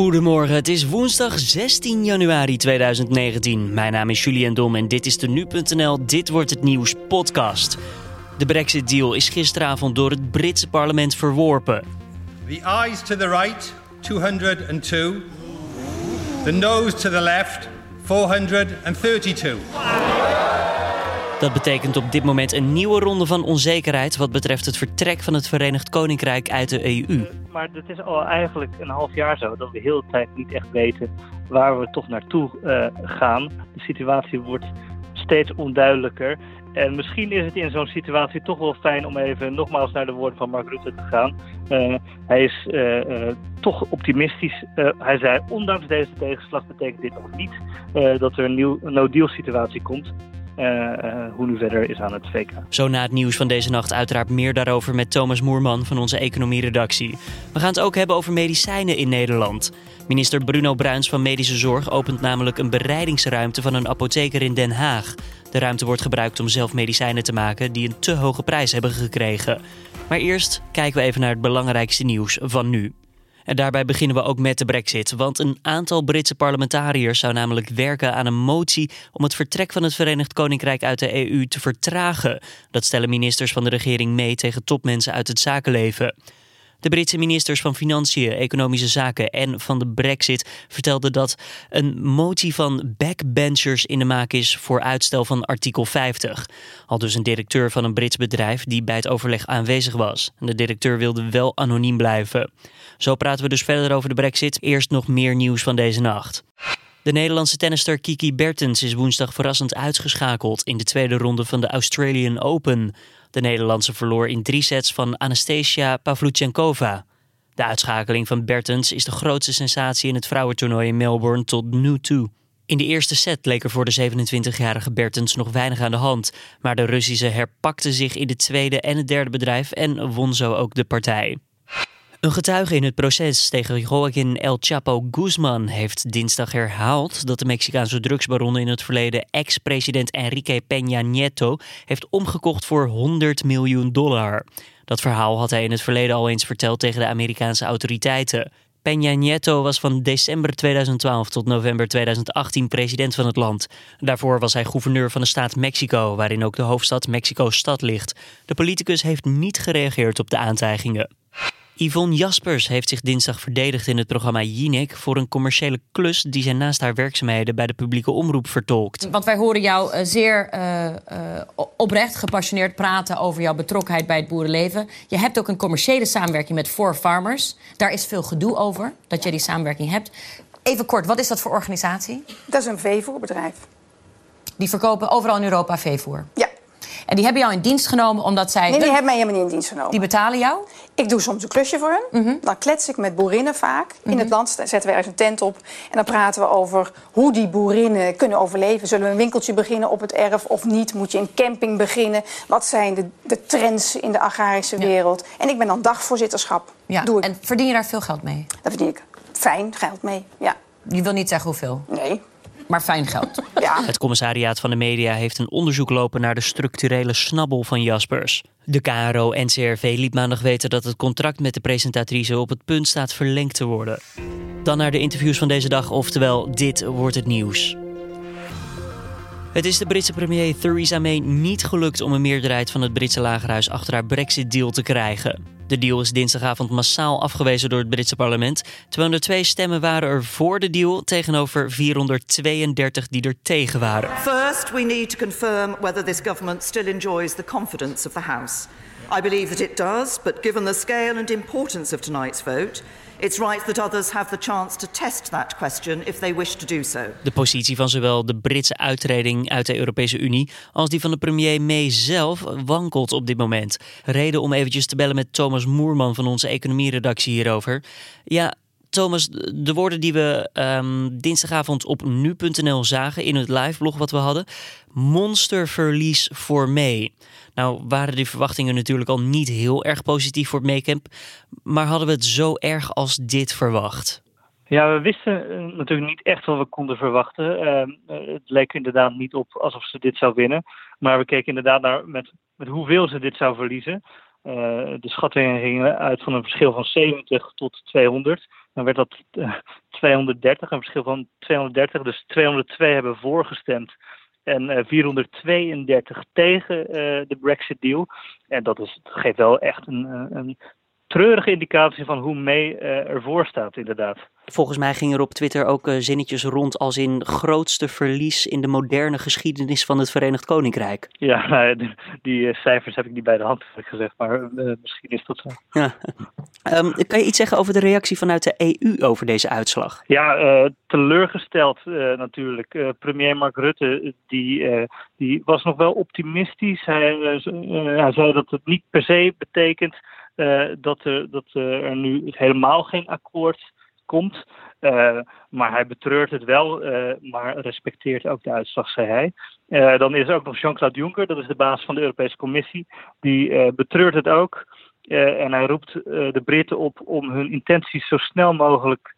Goedemorgen, het is woensdag 16 januari 2019. Mijn naam is Julian Dom en dit is de Nu.nl Dit Wordt Het Nieuws podcast. De Brexit-deal is gisteravond door het Britse parlement verworpen. The ayes to the right, 202. The noes to the left, 432. Dat betekent op dit moment een nieuwe ronde van onzekerheid wat betreft het vertrek van het Verenigd Koninkrijk uit de EU. Maar het is al eigenlijk een half jaar zo dat we heel de tijd niet echt weten waar we toch naartoe uh, gaan. De situatie wordt steeds onduidelijker. En misschien is het in zo'n situatie toch wel fijn om even nogmaals naar de woorden van Mark Rutte te gaan. Uh, hij is toch optimistisch. hij zei, ondanks deze tegenslag betekent dit nog niet dat er een nieuw no-deal situatie komt. Uh, hoe nu verder is aan het VK. Zo na het nieuws van deze nacht uiteraard meer daarover met Thomas Moerman van onze economieredactie. We gaan het ook hebben over medicijnen in Nederland. Minister Bruno Bruins van Medische Zorg opent namelijk een bereidingsruimte van een apotheker in Den Haag. De ruimte wordt gebruikt om zelf medicijnen te maken die een te hoge prijs hebben gekregen. Maar eerst kijken we even naar het belangrijkste nieuws van nu. En daarbij beginnen we ook met de brexit. Want een aantal Britse parlementariërs zou namelijk werken aan een motie om het vertrek van het Verenigd Koninkrijk uit de EU te vertragen. Dat stellen ministers van de regering mee tegen topmensen uit het zakenleven. De Britse ministers van Financiën, Economische Zaken en van de Brexit vertelden dat een motie van backbenchers in de maak is voor uitstel van artikel 50. Al dus een directeur van een Brits bedrijf die bij het overleg aanwezig was. de directeur wilde wel anoniem blijven. Zo praten we dus verder over de Brexit. Eerst nog meer nieuws van deze nacht. De Nederlandse tennister Kiki Bertens is woensdag verrassend uitgeschakeld in de tweede ronde van de Australian Open. De Nederlandse verloor in drie sets van Anastasia Pavluchenkova. De uitschakeling van Bertens is de grootste sensatie in het vrouwentoernooi in Melbourne tot nu toe. In de eerste set leek er voor de 27-jarige Bertens nog weinig aan de hand, maar de Russische herpakte zich in de tweede en het derde bedrijf en won zo ook de partij. Een getuige in het proces tegen Joaquin El Chapo Guzman heeft dinsdag herhaald dat de Mexicaanse drugsbaron in het verleden ex-president Enrique Peña Nieto heeft omgekocht voor 100 miljoen dollar. Dat verhaal had hij in het verleden al eens verteld tegen de Amerikaanse autoriteiten. Peña Nieto was van december 2012 tot november 2018 president van het land. Daarvoor was hij gouverneur van de staat Mexico, waarin ook de hoofdstad Mexico-stad ligt. De politicus heeft niet gereageerd op de aantijgingen. Yvonne Jaspers heeft zich dinsdag verdedigd in het programma Jinek voor een commerciële klus die zij naast haar werkzaamheden bij de publieke omroep vertolkt. Want wij horen jou uh, zeer uh, uh, oprecht, gepassioneerd praten over jouw betrokkenheid bij het boerenleven. Je hebt ook een commerciële samenwerking met Four Farmers. Daar is veel gedoe over dat jij die samenwerking hebt. Even kort, wat is dat voor organisatie? Dat is een veevoerbedrijf. Die verkopen overal in Europa veevoer? Ja. En die hebben jou in dienst genomen omdat zij. Nee, die hebben mij helemaal niet in dienst genomen. Die betalen jou? Ik doe soms een klusje voor hen. Mm Dan klets ik met boerinnen vaak. In het land zetten we ergens een tent op. En dan praten we over hoe die boerinnen kunnen overleven. Zullen we een winkeltje beginnen op het erf of niet? Moet je een camping beginnen? Wat zijn de, de trends in de agrarische wereld? En ik ben dan dagvoorzitterschap. Ja. Doe ik. En verdien je daar veel geld mee? Daar verdien ik fijn geld mee, ja. Je wil niet zeggen hoeveel? Nee maar fijn geld. Ja. Het commissariaat van de media heeft een onderzoek lopen naar de structurele snabbel van Jaspers. De KRO-NCRV liet maandag weten dat het contract met de presentatrice op het punt staat verlengd te worden. Dan naar de interviews van deze dag, oftewel dit wordt het nieuws. Het is de Britse premier Theresa May niet gelukt om een meerderheid van het Britse lagerhuis achter haar Brexit-deal te krijgen. De deal is dinsdagavond massaal afgewezen door het Britse parlement. 202 stemmen waren er voor de deal tegenover 432 die er tegen waren. First, we need to confirm whether this government still enjoys the confidence of the House. I believe that it does, but given the scale and importance of tonight's vote, It's right that others have the chance to test that question if they wish to do so. De positie van zowel de Britse uittreding uit de Europese Unie als die van de premier May zelf wankelt op dit moment. Reden om eventjes te bellen met Thomas Moerman van onze economieredactie hierover. Ja, Thomas, de woorden die we um, dinsdagavond op nu.nl zagen in het liveblog wat we hadden. Monsterverlies voor May. Nou waren die verwachtingen natuurlijk al niet heel erg positief voor Maycamp. Maar hadden we het zo erg als dit verwacht? Ja, we wisten eh, natuurlijk niet echt wat we konden verwachten. Uh, het leek inderdaad niet op alsof ze dit zou winnen. Maar we keken inderdaad naar met, met hoeveel ze dit zou verliezen. Uh, de schattingen gingen uit van een verschil van 70 tot 200 dan werd dat 230, een verschil van 230. Dus 202 hebben voorgestemd en 432 tegen de Brexit-deal. En dat, is, geeft wel echt een, een treurige indicatie van hoe May ervoor staat, inderdaad. Volgens mij gingen er op Twitter ook uh, zinnetjes rond als in grootste verlies in de moderne geschiedenis van het Verenigd Koninkrijk. Ja, nou, die, uh, cijfers heb ik niet bij de hand gezegd, maar misschien is dat zo. Ja. Um, kan je iets zeggen over de reactie vanuit de EU over deze uitslag? Ja, teleurgesteld natuurlijk. premier Mark Rutte die, die was nog wel optimistisch. Hij, hij zei dat het niet per se betekent dat, er, dat er nu helemaal geen akkoord komt. Maar hij betreurt het wel, maar respecteert ook de uitslag, zei hij. Dan is er ook nog Jean-Claude Juncker, dat is de baas van de Europese Commissie. Die betreurt het ook. en hij roept de Britten op om hun intenties zo snel mogelijk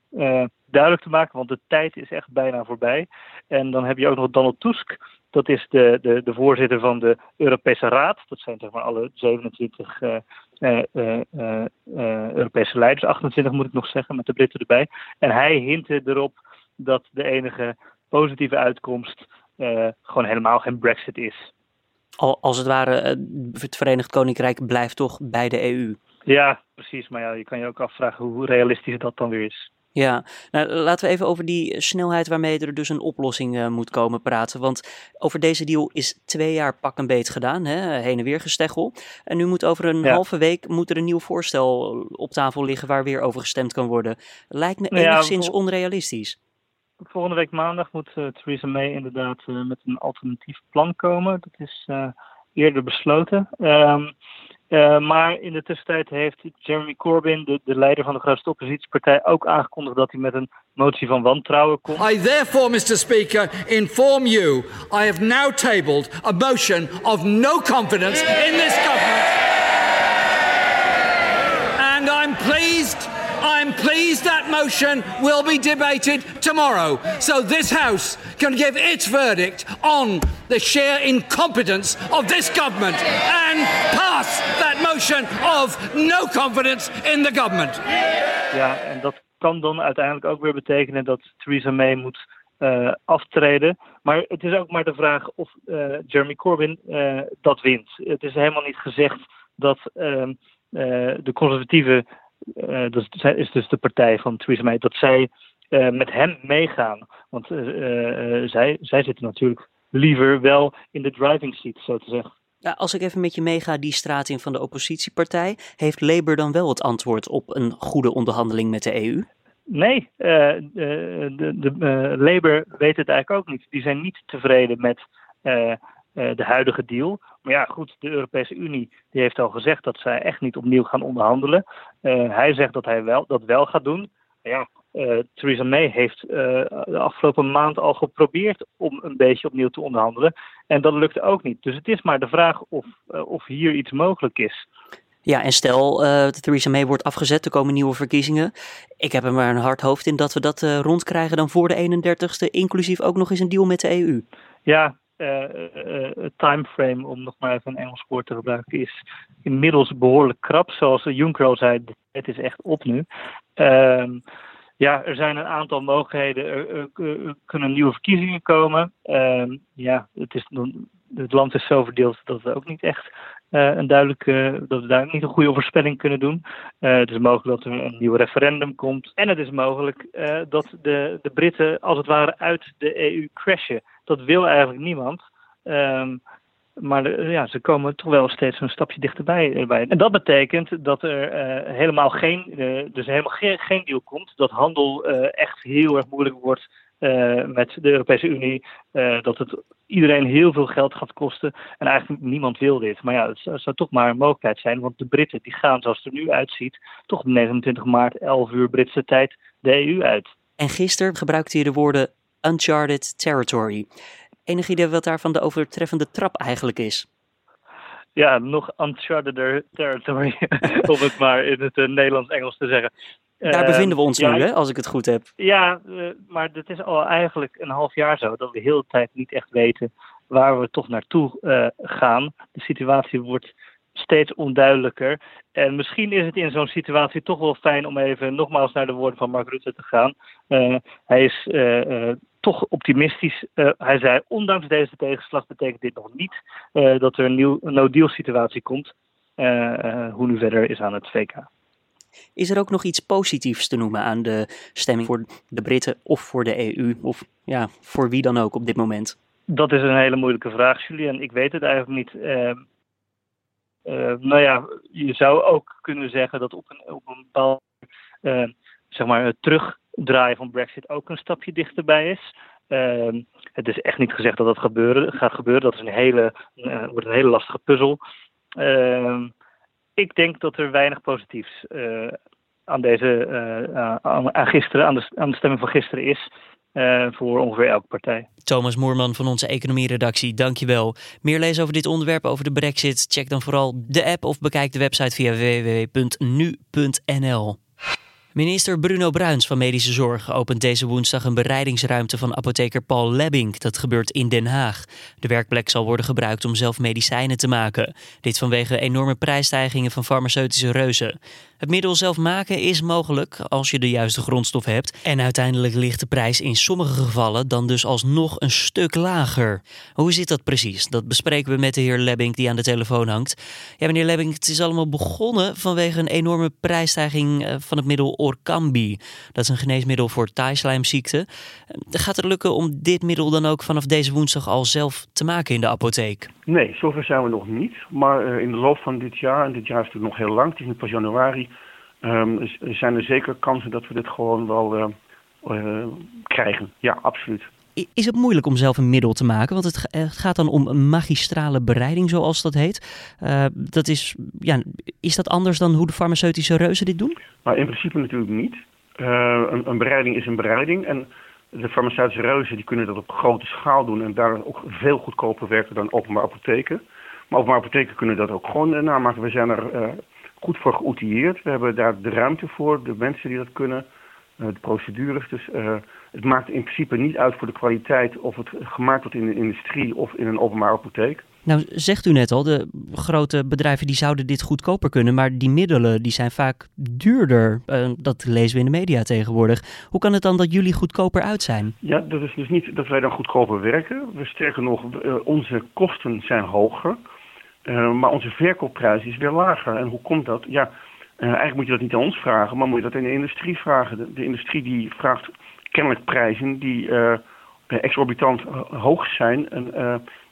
duidelijk te maken, want de tijd is echt bijna voorbij. En dan heb je ook nog Donald Tusk, dat is de, de, de voorzitter van de Europese Raad. Dat zijn zeg maar alle 27 uh, uh, uh, Europese leiders, 28 moet ik nog zeggen, met de Britten erbij. En hij hintte erop dat de enige positieve uitkomst eh, gewoon helemaal geen Brexit is. Al, als het ware, eh, het Verenigd Koninkrijk blijft toch bij de EU. Ja, precies. Maar ja, je kan je ook afvragen hoe realistisch dat dan weer is. Ja, nou, laten we even over die snelheid waarmee er dus een oplossing uh, moet komen praten. Want over deze deal is twee jaar pak een beet gedaan, hè? heen en weer gesteggel. En nu moet over een halve week moet er een nieuw voorstel op tafel liggen waar weer over gestemd kan worden. Lijkt me nou enigszins onrealistisch. Volgende week maandag moet uh, Theresa May inderdaad uh, met een alternatief plan komen. Dat is eerder besloten. Um, uh, maar in de tussentijd heeft Jeremy Corbyn, de, de, leider van de grootste oppositiepartij, ook aangekondigd dat hij met een motie van wantrouwen komt. I therefore, Mr. Speaker, inform you I have now tabled a motion of no confidence in this government. And I'm pleased I'm pleased that motion will be debated tomorrow so this House can give its verdict on the sheer incompetence of this government and pass that motion of no confidence in the government. Ja, en dat kan dan uiteindelijk ook weer betekenen dat Theresa May moet uh, aftreden. Maar het is ook maar de vraag of uh, Jeremy Corbyn uh, dat wint. Het is helemaal niet gezegd dat ehm, de conservatieven uh, dat is dus de partij van Theresa May, dat zij uh, met hem meegaan. Want uh, zij, zij zitten natuurlijk liever wel in de driving seat, zo te zeggen. Ja, als ik even met je meega die straat in van de oppositiepartij, heeft Labour dan wel het antwoord op een goede onderhandeling met de EU? Nee, de, de, de Labour weet het eigenlijk ook niet. Die zijn niet tevreden met de huidige deal. Maar ja, goed, de Europese Unie die heeft al gezegd dat zij echt niet opnieuw gaan onderhandelen. Uh, hij zegt dat hij wel, dat wel gaat doen. Ja, uh, Theresa May heeft uh, de afgelopen maand al geprobeerd om een beetje opnieuw te onderhandelen. En dat lukte ook niet. Dus het is maar de vraag of, of hier iets mogelijk is. Ja, en stel Theresa May wordt afgezet, er komen nieuwe verkiezingen. Ik heb er maar een hard hoofd in dat we dat rondkrijgen dan voor de 31ste, inclusief ook nog eens een deal met de EU. Ja, timeframe, om nog maar even een Engels woord te gebruiken, is inmiddels behoorlijk krap. Zoals Juncker al zei, het is echt op nu. Uh, ja, er zijn een aantal mogelijkheden. Er, kunnen nieuwe verkiezingen komen. Uh, ja, het, is, het land is zo verdeeld dat we ook niet echt uh, een duidelijke, dat we daar niet een goede voorspelling kunnen doen. Uh, het is mogelijk dat er een nieuw referendum komt. En het is mogelijk dat de, de Britten als het ware uit de EU crashen. Dat wil eigenlijk niemand. Um, maar ja, ze komen toch wel steeds een stapje dichterbij. Erbij. En dat betekent dat er uh, helemaal geen, uh, dus helemaal geen, deal komt. Dat handel echt heel erg moeilijk wordt met de Europese Unie. dat het iedereen heel veel geld gaat kosten. En eigenlijk niemand wil dit. Maar ja, het zou, zou toch maar een mogelijkheid zijn. Want de Britten die gaan, zoals het er nu uitziet, toch op 29 maart, 11 uur Britse tijd, de EU uit. En gisteren gebruikte je de woorden uncharted territory. Enig idee wat daarvan de overtreffende trap eigenlijk is? Ja, nog uncharted territory, om het maar in het uh, Nederlands-Engels te zeggen. Daar bevinden we ons uh, nu, ja, hè, als ik het goed heb. Ja, uh, maar het is al eigenlijk een half jaar zo dat we heel de tijd niet echt weten waar we toch naartoe gaan. De situatie wordt steeds onduidelijker. En misschien is het in zo'n situatie toch wel fijn om even nogmaals naar de woorden van Mark Rutte te gaan. Hij is toch optimistisch. hij zei, ondanks deze tegenslag betekent dit nog niet dat er een nieuw no-deal situatie komt. hoe nu verder is aan het VK. Is er ook nog iets positiefs te noemen aan de stemming voor de Britten of voor de EU? Of ja, voor wie dan ook op dit moment? Dat is een hele moeilijke vraag, Julian. Ik weet het eigenlijk niet. Uh, uh, nou ja, je zou ook kunnen zeggen dat op een, op een bepaald uh, zeg maar, het terugdraaien van Brexit ook een stapje dichterbij is. Ehm, het is echt niet gezegd dat dat gebeuren, gaat gebeuren. Dat is een hele, uh, wordt een hele lastige puzzel. Ehm, ik denk dat er weinig positiefs aan, deze, aan, aan, gisteren, aan de, stemming van gisteren is. Voor ongeveer elke partij. Thomas Moerman van onze economieredactie, dankjewel. Meer lezen over dit onderwerp, over de brexit? Check dan vooral de app of bekijk de website via www.nu.nl. Minister Bruno Bruins van Medische Zorg opent deze woensdag een bereidingsruimte van apotheker Paul Lebbing. Dat gebeurt in Den Haag. De werkplek zal worden gebruikt om zelf medicijnen te maken. Dit vanwege enorme prijsstijgingen van farmaceutische reuzen. Het middel zelf maken is mogelijk als je de juiste grondstof hebt. En uiteindelijk ligt de prijs in sommige gevallen dan dus alsnog een stuk lager. Hoe zit dat precies? Dat bespreken we met de heer Lebbing die aan de telefoon hangt. Ja, meneer Lebbing, het is allemaal begonnen vanwege een enorme prijsstijging eh, van het middel Orkambi. Dat is een geneesmiddel voor taaislijmziekte. Gaat het lukken om dit middel dan ook vanaf deze woensdag al zelf te maken in de apotheek? Nee, zover zijn we nog niet. Maar uh, in de loop van dit jaar, en dit jaar is natuurlijk nog heel lang, het is nu pas januari, um, zijn er zeker kansen dat we dit gewoon wel uh, krijgen. Ja, absoluut. Is het moeilijk om zelf een middel te maken? Want het, het gaat dan om een magistrale bereiding, zoals dat heet. Uh, dat is, ja, is dat anders dan hoe de farmaceutische reuzen dit doen? Maar in principe natuurlijk niet. een, een bereiding is een bereiding. En de farmaceutische reuzen die kunnen dat op grote schaal doen en daar ook veel goedkoper werken dan openbaar apotheken. Maar openbaar apotheken kunnen dat ook gewoon namaken. We zijn er goed voor geoutilleerd. We hebben daar de ruimte voor, de mensen die dat kunnen, de procedures. Dus uh, het maakt in principe niet uit voor de kwaliteit of het gemaakt wordt in de industrie of in een openbaar apotheek. Nou, zegt u net al, de grote bedrijven die zouden dit goedkoper kunnen, maar die middelen die zijn vaak duurder. Uh, dat lezen we in de media tegenwoordig. Hoe kan het dan dat jullie goedkoper uit zijn? Ja, dat is dus niet dat wij dan goedkoper werken. We sterker nog, uh, onze kosten zijn hoger, uh, maar onze verkoopprijs is weer lager. En hoe komt dat? Ja, eigenlijk moet je dat niet aan ons vragen, maar moet je dat in de industrie vragen. De, industrie die vraagt kennelijk prijzen die exorbitant hoog zijn en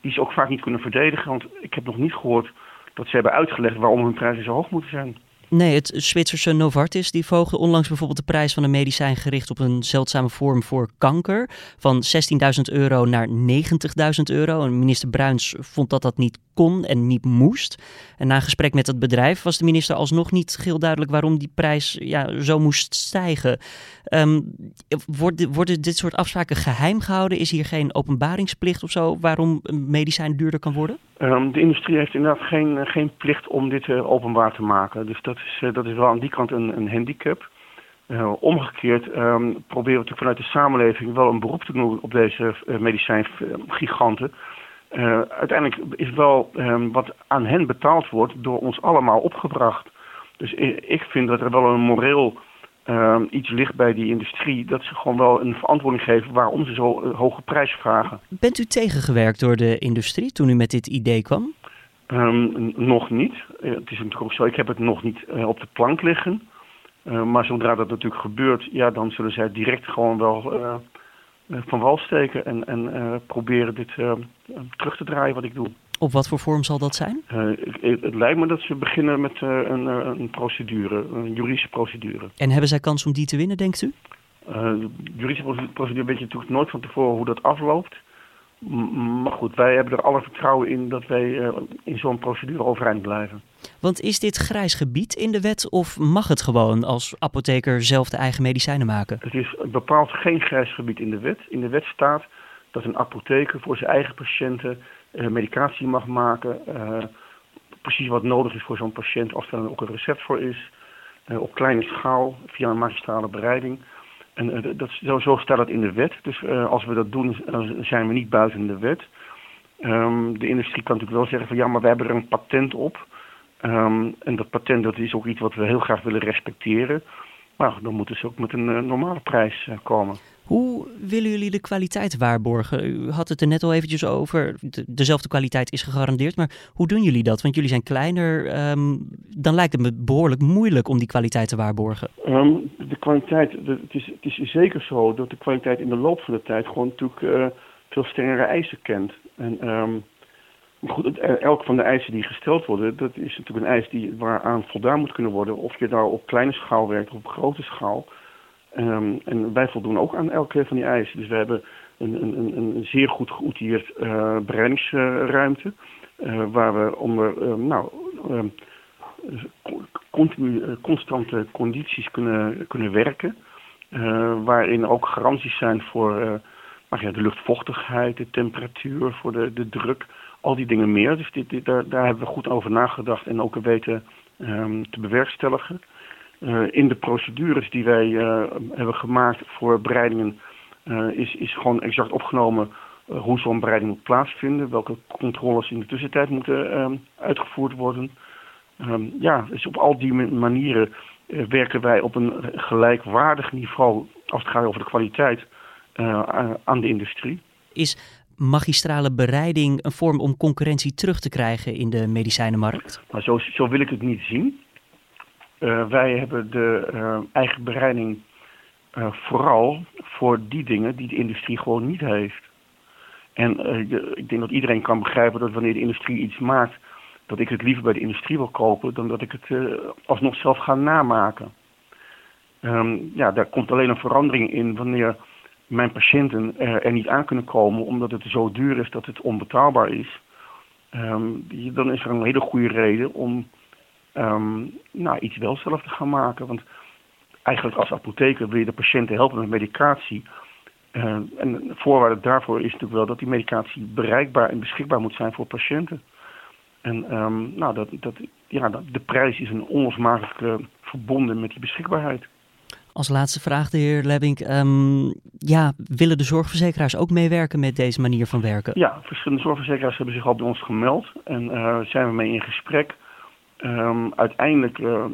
die ze ook vaak niet kunnen verdedigen. Want ik heb nog niet gehoord dat ze hebben uitgelegd waarom hun prijzen zo hoog moeten zijn. Nee, het Zwitserse Novartis die voogde onlangs bijvoorbeeld de prijs van een medicijn gericht op een zeldzame vorm voor kanker van 16.000 euro naar 90.000 euro. En minister Bruins vond dat dat niet kon en niet moest. En na gesprek met het bedrijf was de minister alsnog niet heel duidelijk waarom die prijs ja, zo moest stijgen. Um, worden, worden dit soort afspraken geheim gehouden? Is hier geen openbaringsplicht of zo waarom een medicijn duurder kan worden? Um, de industrie heeft inderdaad geen, geen plicht om dit uh, openbaar te maken. Dus dat is, uh, dat is wel aan die kant een, een handicap. Uh, omgekeerd um, proberen we vanuit de samenleving wel een beroep te doen op deze medicijngiganten. Uh, uiteindelijk is wel um, wat aan hen betaald wordt door ons allemaal opgebracht. Dus ik vind dat er wel een moreel uh, iets ligt bij die industrie. Dat ze gewoon wel een verantwoording geven waarom ze zo uh, hoge prijzen vragen. Bent u tegengewerkt door de industrie toen u met dit idee kwam? Um, nog niet. het is natuurlijk ook zo, ik heb het nog niet op de plank liggen. maar zodra dat natuurlijk gebeurt, ja, dan zullen zij direct gewoon wel eh, van wal steken en, en uh, proberen dit uh, terug te draaien wat ik doe. Op wat voor vorm zal dat zijn? Het, het, lijkt me dat ze beginnen met een, een, procedure, een juridische procedure. En hebben zij kans om die te winnen, denkt u? de juridische procedure weet je natuurlijk nooit van tevoren hoe dat afloopt. Maar goed, wij hebben er alle vertrouwen in dat wij in zo'n procedure overeind blijven. Want is dit grijs gebied in de wet of mag het gewoon als apotheker zelf de eigen medicijnen maken? Het is bepaald geen grijs gebied in de wet. In de wet staat dat een apotheker voor zijn eigen patiënten uh, medicatie mag maken. Uh, precies wat nodig is voor zo'n patiënt, of er dan ook een recept voor is. Op kleine schaal, via een magistrale bereiding. En dat, zo, zo, staat het in de wet. Dus als we dat doen, zijn we niet buiten de wet. Um, de industrie kan natuurlijk wel zeggen van ja, maar we hebben er een patent op. Ehm, en dat patent dat is ook iets wat we heel graag willen respecteren. Maar dan moeten ze ook met een eh, normale prijs eh, komen. Hoe willen jullie de kwaliteit waarborgen? U had het er net al eventjes over. dezelfde kwaliteit is gegarandeerd. Maar hoe doen jullie dat? Want jullie zijn kleiner. Ehm, dan lijkt het me behoorlijk moeilijk om die kwaliteit te waarborgen. Ehm, de kwaliteit, het, is, het is zeker zo dat de kwaliteit in de loop van de tijd gewoon natuurlijk uh, veel strengere eisen kent. En um, goed, elk van de eisen die gesteld worden, dat is natuurlijk een eis die, waaraan voldaan moet kunnen worden. Of je daar op kleine schaal werkt of op grote schaal. Um, en wij voldoen ook aan elke van die eisen. Dus we hebben een, een, een zeer goed geoutilleerd uh, bereidingsruimte. Uh, waar we onder uh, nou, continu, constante condities kunnen, kunnen werken. waarin ook garanties zijn voor maar ja, de luchtvochtigheid, de temperatuur, voor de, de druk, al die dingen meer. Dus dit, dit, daar, daar hebben we goed over nagedacht en ook weten um, te bewerkstelligen. Uh, in de procedures die wij uh, hebben gemaakt voor bereidingen uh, is, is gewoon exact opgenomen hoe zo'n bereiding moet plaatsvinden, welke controles in de tussentijd moeten ehm, uitgevoerd worden. Um, ja, dus op al die manieren werken wij op een gelijkwaardig niveau als het gaat over de kwaliteit aan de industrie. Is magistrale bereiding een vorm om concurrentie terug te krijgen in de medicijnenmarkt? Maar zo, zo wil ik het niet zien. Uh, wij hebben de uh, eigen bereiding uh, vooral voor die dingen die de industrie gewoon niet heeft. En ik denk dat iedereen kan begrijpen dat wanneer de industrie iets maakt, dat ik het liever bij de industrie wil kopen dan dat ik het alsnog zelf ga namaken. Um, ja, daar komt alleen een verandering in wanneer mijn patiënten er, er, niet aan kunnen komen omdat het zo duur is dat het onbetaalbaar is. Um, dan is er een hele goede reden om um, nou, iets wel zelf te gaan maken. Want eigenlijk als apotheker wil je de patiënten helpen met medicatie. Uh, en de voorwaarde daarvoor is natuurlijk wel dat die medicatie bereikbaar en beschikbaar moet zijn voor patiënten. En um, nou, dat, dat, ja, de prijs is een onlosmakelijk verbonden met die beschikbaarheid. Als laatste vraag, de heer Lebbink. Um, ja, willen de zorgverzekeraars ook meewerken met deze manier van werken? Ja, verschillende zorgverzekeraars hebben zich al bij ons gemeld en uh, zijn we mee in gesprek. Um, uiteindelijk uh,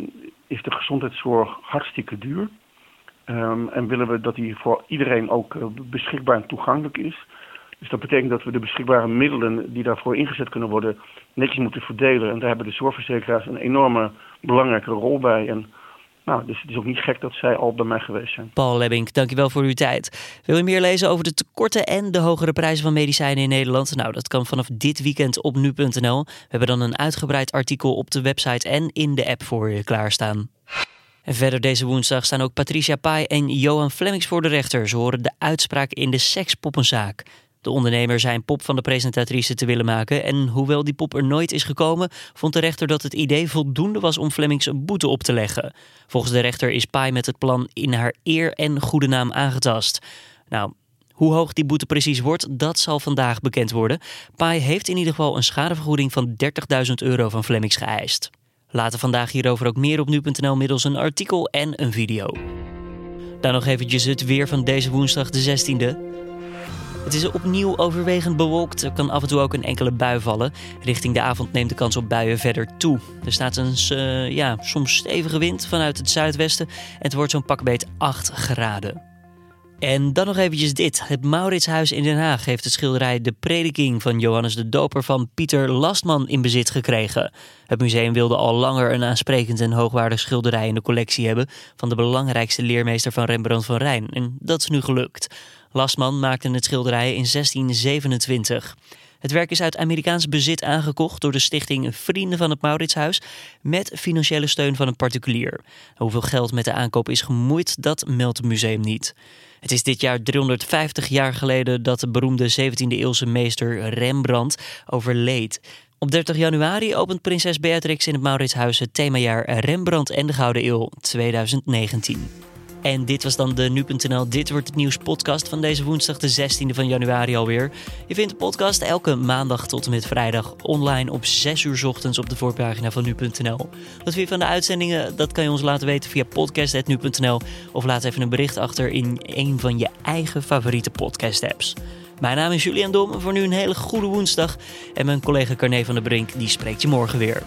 is de gezondheidszorg hartstikke duur. Um, en willen we dat die voor iedereen ook uh, beschikbaar en toegankelijk is. Dus dat betekent dat we de beschikbare middelen die daarvoor ingezet kunnen worden netjes moeten verdelen. En daar hebben de zorgverzekeraars een enorme belangrijke rol bij. En nou, dus het is ook niet gek dat zij al bij mij geweest zijn. Paul Lebbink, dankjewel voor uw tijd. Wil je meer lezen over de tekorten en de hogere prijzen van medicijnen in Nederland? Nou, dat kan vanaf dit weekend op nu.nl. We hebben dan een uitgebreid artikel op de website en in de app voor je klaarstaan. En verder deze woensdag staan ook Patricia Pai en Johan Flemings voor de rechter. Ze horen de uitspraak in de sekspoppenzaak. De ondernemer zei een pop van de presentatrice te willen maken. En hoewel die pop er nooit is gekomen, vond de rechter dat het idee voldoende was om Flemings een boete op te leggen. Volgens de rechter is Pai met het plan in haar eer en goede naam aangetast. Nou, hoe hoog die boete precies wordt, dat zal vandaag bekend worden. Pai heeft in ieder geval een schadevergoeding van 30.000 euro van Flemings geëist. Later vandaag hierover ook meer op nu.nl middels een artikel en een video. Dan nog eventjes het weer van deze woensdag de 16e. Het is opnieuw overwegend bewolkt. Er kan af en toe ook een enkele bui vallen. Richting de avond neemt de kans op buien verder toe. Er staat een uh, ja, soms stevige wind vanuit het zuidwesten. En het wordt zo'n pakbeet 8 graden. En dan nog eventjes dit. Het Mauritshuis in Den Haag heeft het schilderij De Prediking van Johannes de Doper van Pieter Lastman in bezit gekregen. Het museum wilde al langer een aansprekend en hoogwaardig schilderij in de collectie hebben van de belangrijkste leermeester van Rembrandt van Rijn. En dat is nu gelukt. Lastman maakte het schilderij in 1627. Het werk is uit Amerikaans bezit aangekocht door de stichting Vrienden van het Mauritshuis met financiële steun van een particulier. Hoeveel geld met de aankoop is gemoeid, dat meldt het museum niet. Het is dit jaar 350 jaar geleden dat de beroemde 17e-eeuwse meester Rembrandt overleed. Op 30 januari opent prinses Beatrix in het Mauritshuis het themajaar Rembrandt en de Gouden Eeuw 2019. En dit was dan de Nu.nl Dit Wordt Het Nieuws podcast van deze woensdag de 16e van januari alweer. Je vindt de podcast elke maandag tot en met vrijdag online op 6 uur ochtends op de voorpagina van Nu.nl. Wat vind je van de uitzendingen? Dat kan je ons laten weten via podcast.nu.nl of laat even een bericht achter in een van je eigen favoriete podcast apps. Mijn naam is Julian Dom. Voor nu een hele goede woensdag. En mijn collega Carne van der Brink die spreekt je morgen weer.